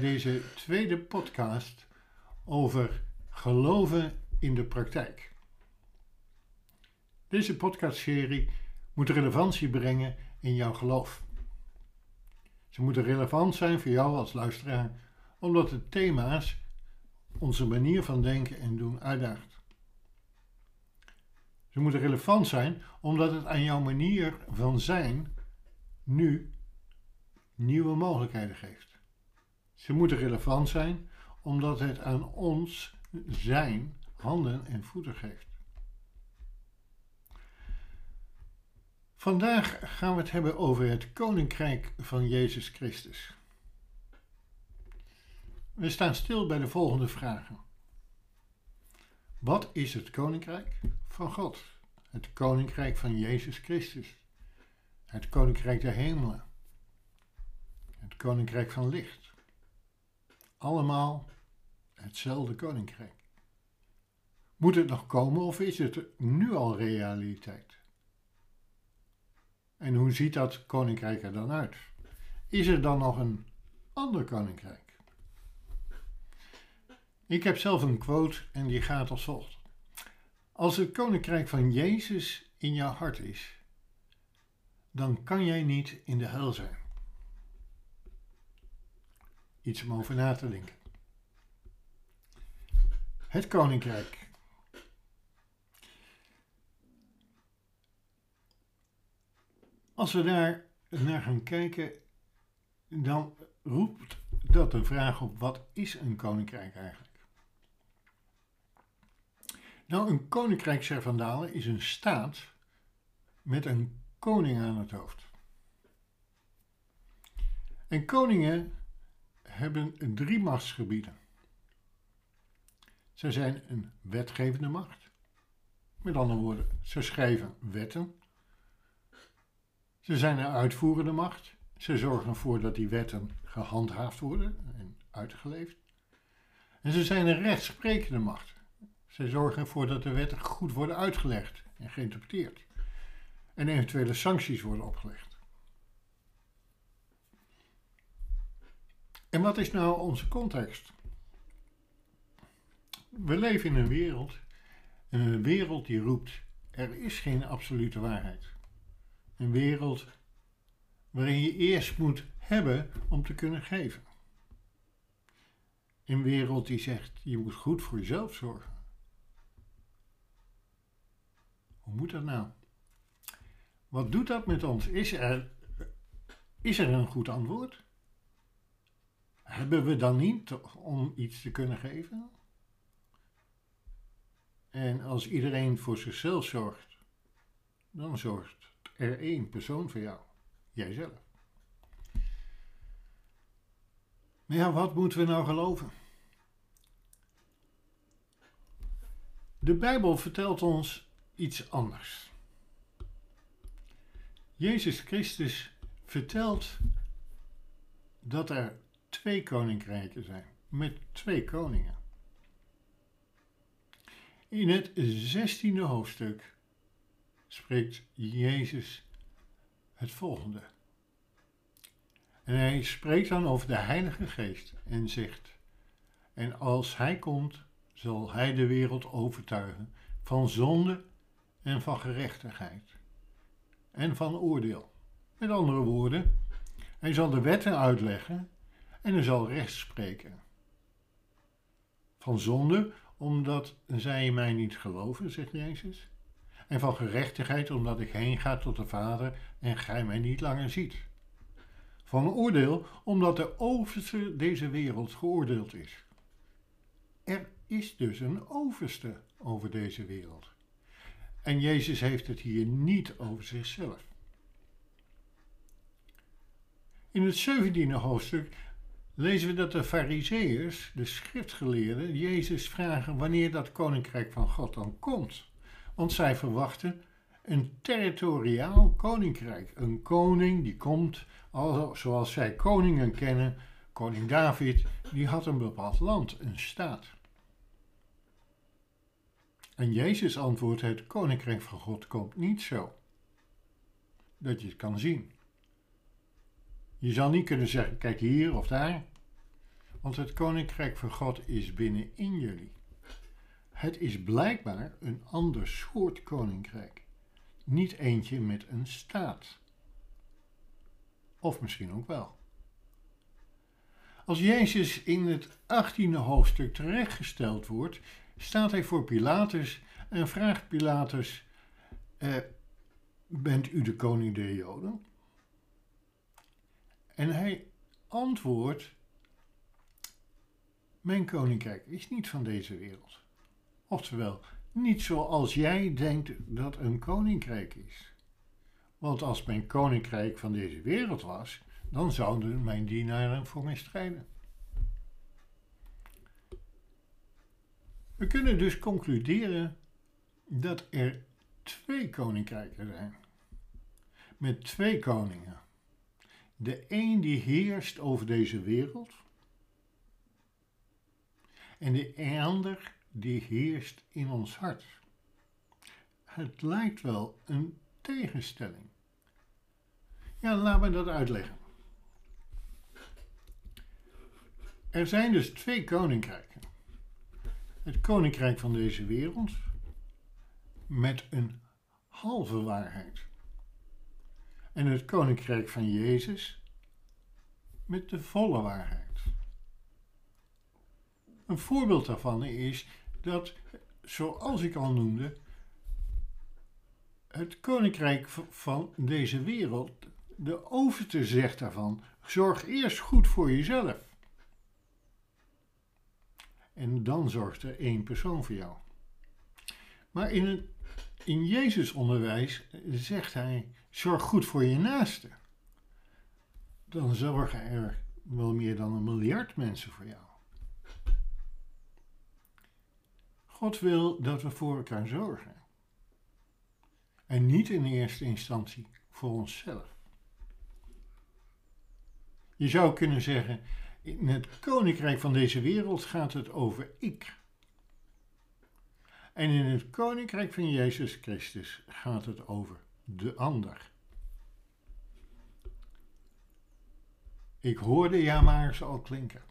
deze tweede podcast over geloven in de praktijk. Deze podcastserie moet relevantie brengen in jouw geloof. Ze moeten relevant zijn voor jou als luisteraar, omdat de thema's onze manier van denken en doen uitdaagt. Ze moeten relevant zijn omdat het aan jouw manier van zijn nu nieuwe mogelijkheden geeft. Ze moeten relevant zijn omdat het aan ons zijn handen en voeten geeft. Vandaag gaan we het hebben over het koninkrijk van Jezus Christus. We staan stil bij de volgende vragen. Wat is het koninkrijk van God? Het koninkrijk van Jezus Christus. Het koninkrijk der hemelen. Het koninkrijk van licht. Allemaal hetzelfde koninkrijk. Moet het nog komen of is het nu al realiteit? En hoe ziet dat koninkrijk er dan uit? Is er dan nog een ander koninkrijk? Ik heb zelf een quote en die gaat als volgt. Als het koninkrijk van Jezus in jouw hart is, dan kan jij niet in de hel zijn. Iets om over na te denken. Het koninkrijk. Als we daar naar gaan kijken, dan roept dat een vraag op: wat is een koninkrijk eigenlijk? Nou, een koninkrijk, zegt is een staat met een koning aan het hoofd. En koningen hebben drie machtsgebieden. Ze zijn een wetgevende macht. Met andere woorden, ze schrijven wetten. Ze zijn een uitvoerende macht. Ze zorgen ervoor dat die wetten gehandhaafd worden en uitgeleefd. En ze zijn een rechtsprekende macht. Ze zorgen ervoor dat de wetten goed worden uitgelegd en geïnterpreteerd. En eventuele sancties worden opgelegd. En wat is nou onze context? We leven in een wereld, een wereld die roept: er is geen absolute waarheid. Een wereld waarin je eerst moet hebben om te kunnen geven. Een wereld die zegt: je moet goed voor jezelf zorgen. Hoe moet dat nou? Wat doet dat met ons? Is er, is er een goed antwoord? Hebben we dan niet om iets te kunnen geven? En als iedereen voor zichzelf zorgt, dan zorgt er één persoon voor jou, jijzelf. Maar ja, wat moeten we nou geloven? De Bijbel vertelt ons iets anders. Jezus Christus vertelt dat er twee koninkrijken zijn, met twee koningen. In het zestiende hoofdstuk spreekt Jezus het volgende. En hij spreekt dan over de Heilige Geest en zegt: En als hij komt, zal hij de wereld overtuigen van zonde en van gerechtigheid en van oordeel. Met andere woorden, hij zal de wetten uitleggen en hij zal recht spreken. Van zonde, omdat zij mij niet geloven, zegt Jezus. En van gerechtigheid, omdat ik heen ga tot de Vader en gij mij niet langer ziet. Van oordeel, omdat de overste deze wereld geoordeeld is. Er is dus een overste over deze wereld. En Jezus heeft het hier niet over zichzelf. In het 17e hoofdstuk lezen we dat de Fariseërs, de schriftgeleerden, Jezus vragen wanneer dat koninkrijk van God dan komt. Want zij verwachten een territoriaal koninkrijk. Een koning die komt, zoals zij koningen kennen. Koning David, die had een bepaald land, een staat. En Jezus antwoordt: Het koninkrijk van God komt niet zo. Dat je het kan zien. Je zal niet kunnen zeggen: kijk hier of daar. Want het koninkrijk van God is binnenin jullie. Het is blijkbaar een ander soort koninkrijk. Niet eentje met een staat. Of misschien ook wel. Als Jezus in het 18e hoofdstuk terechtgesteld wordt, staat hij voor Pilatus en vraagt Pilatus: eh, Bent u de koning der Joden? En hij antwoordt: Mijn koninkrijk is niet van deze wereld. Oftewel, niet zoals jij denkt dat een koninkrijk is. Want als mijn koninkrijk van deze wereld was, dan zouden mijn dienaren voor mij strijden. We kunnen dus concluderen dat er twee koninkrijken zijn. Met twee koningen. De een die heerst over deze wereld. En de ander die heerst in ons hart. Het lijkt wel een tegenstelling. Ja, laat me dat uitleggen. Er zijn dus twee koninkrijken. Het koninkrijk van deze wereld met een halve waarheid. En het koninkrijk van Jezus met de volle waarheid. Een voorbeeld daarvan is dat, zoals ik al noemde, het koninkrijk van deze wereld, de overste zegt daarvan, zorg eerst goed voor jezelf. En dan zorgt er één persoon voor jou. Maar in, het, in Jezus onderwijs zegt hij, zorg goed voor je naaste. Dan zorgen er wel meer dan een miljard mensen voor jou. God wil dat we voor elkaar zorgen. En niet in eerste instantie voor onszelf. Je zou kunnen zeggen, in het koninkrijk van deze wereld gaat het over ik. En in het koninkrijk van Jezus Christus gaat het over de ander. Ik hoorde ja maar al klinken.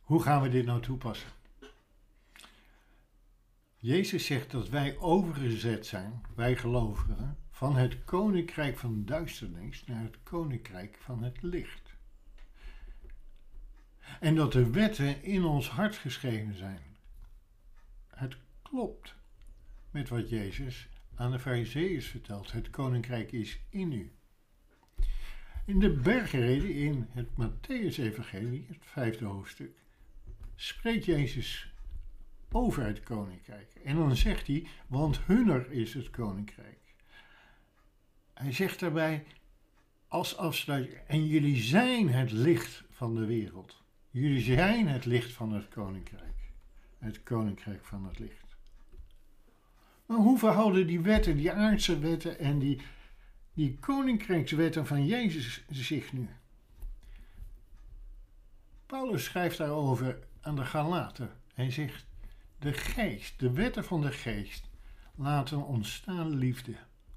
Hoe gaan we dit nou toepassen? Jezus zegt dat wij overgezet zijn, wij gelovigen, van het koninkrijk van duisternis naar het koninkrijk van het licht. En dat de wetten in ons hart geschreven zijn. Het klopt met wat Jezus aan de Farizeeërs vertelt. Het koninkrijk is in u. In de bergreden in het Matthäus-evangelie, het vijfde hoofdstuk, spreekt Jezus over het koninkrijk. En dan zegt hij, want hunner is het koninkrijk. Hij zegt daarbij als afsluiting, en jullie zijn het licht van de wereld. Jullie zijn het licht van het koninkrijk. Het koninkrijk van het licht. Maar hoe verhouden die wetten, die aardse wetten en die, die koninkrijkswetten van Jezus zich nu? Paulus schrijft daarover aan de Galaten. Hij zegt, de geest, de wetten van de geest, laten ontstaan liefde,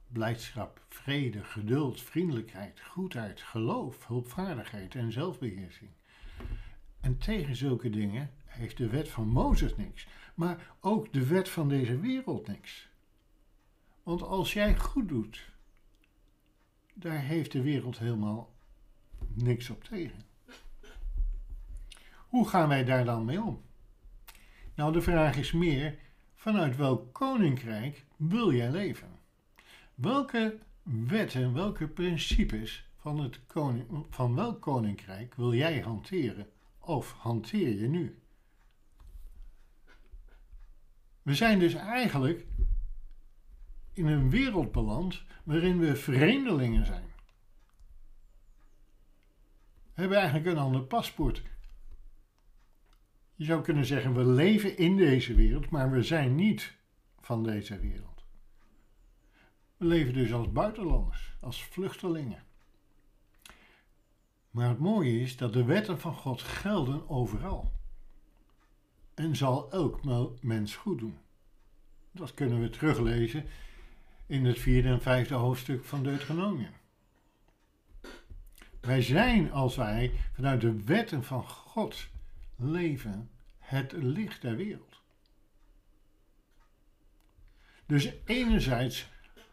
blijdschap, vrede, geduld, vriendelijkheid, goedheid, geloof, hulpvaardigheid en zelfbeheersing. En tegen zulke dingen heeft de wet van Mozes niks, maar ook de wet van deze wereld niks. Want als jij goed doet, daar heeft de wereld helemaal niks op tegen. Hoe gaan wij daar dan mee om? Nou, de vraag is meer, vanuit welk koninkrijk wil jij leven? Welke wetten, welke principes van, het koning, van welk koninkrijk wil jij hanteren? Of hanteer je nu? We zijn dus eigenlijk in een wereld beland waarin we vreemdelingen zijn. We hebben eigenlijk een ander paspoort. Je zou kunnen zeggen, we leven in deze wereld, maar we zijn niet van deze wereld. We leven dus als buitenlanders, als vluchtelingen. Maar het mooie is dat de wetten van God gelden overal. En zal elk mens goed doen. Dat kunnen we teruglezen in het vierde en vijfde hoofdstuk van Deuteronomium. Wij zijn, als wij vanuit de wetten van God leven, het licht der wereld. Dus enerzijds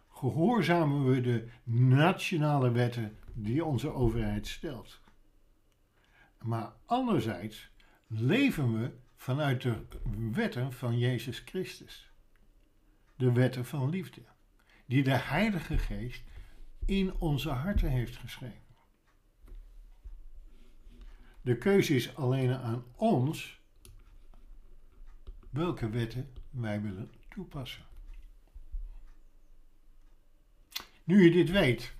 gehoorzamen we de nationale wetten die onze overheid stelt. Maar anderzijds leven we vanuit de wetten van Jezus Christus. De wetten van liefde, die de Heilige Geest in onze harten heeft geschreven. De keuze is alleen aan ons welke wetten wij willen toepassen. Nu je dit weet,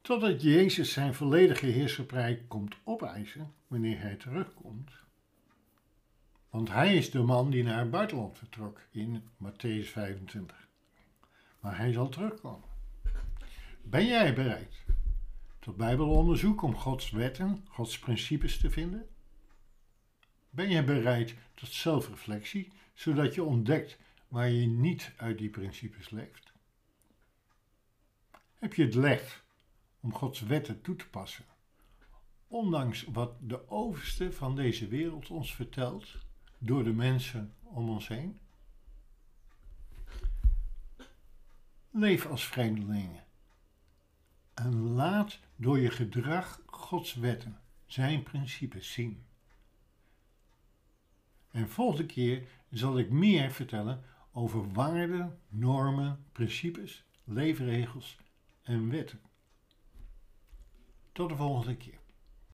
totdat Jezus zijn volledige heerschappij komt opeisen wanneer hij terugkomt. Want hij is de man die naar het buitenland vertrok in Matthäus 25. Maar hij zal terugkomen. Ben jij bereid tot bijbelonderzoek om Gods wetten, Gods principes te vinden? Ben jij bereid tot zelfreflectie, zodat je ontdekt waar je niet uit die principes leeft? Heb je het lef om Gods wetten toe te passen, ondanks wat de overste van deze wereld ons vertelt door de mensen om ons heen? Leef als vreemdelingen en laat door je gedrag Gods wetten, zijn principes zien. En volgende keer zal ik meer vertellen over waarden, normen, principes, leefregels en wetten. Tot de volgende keer.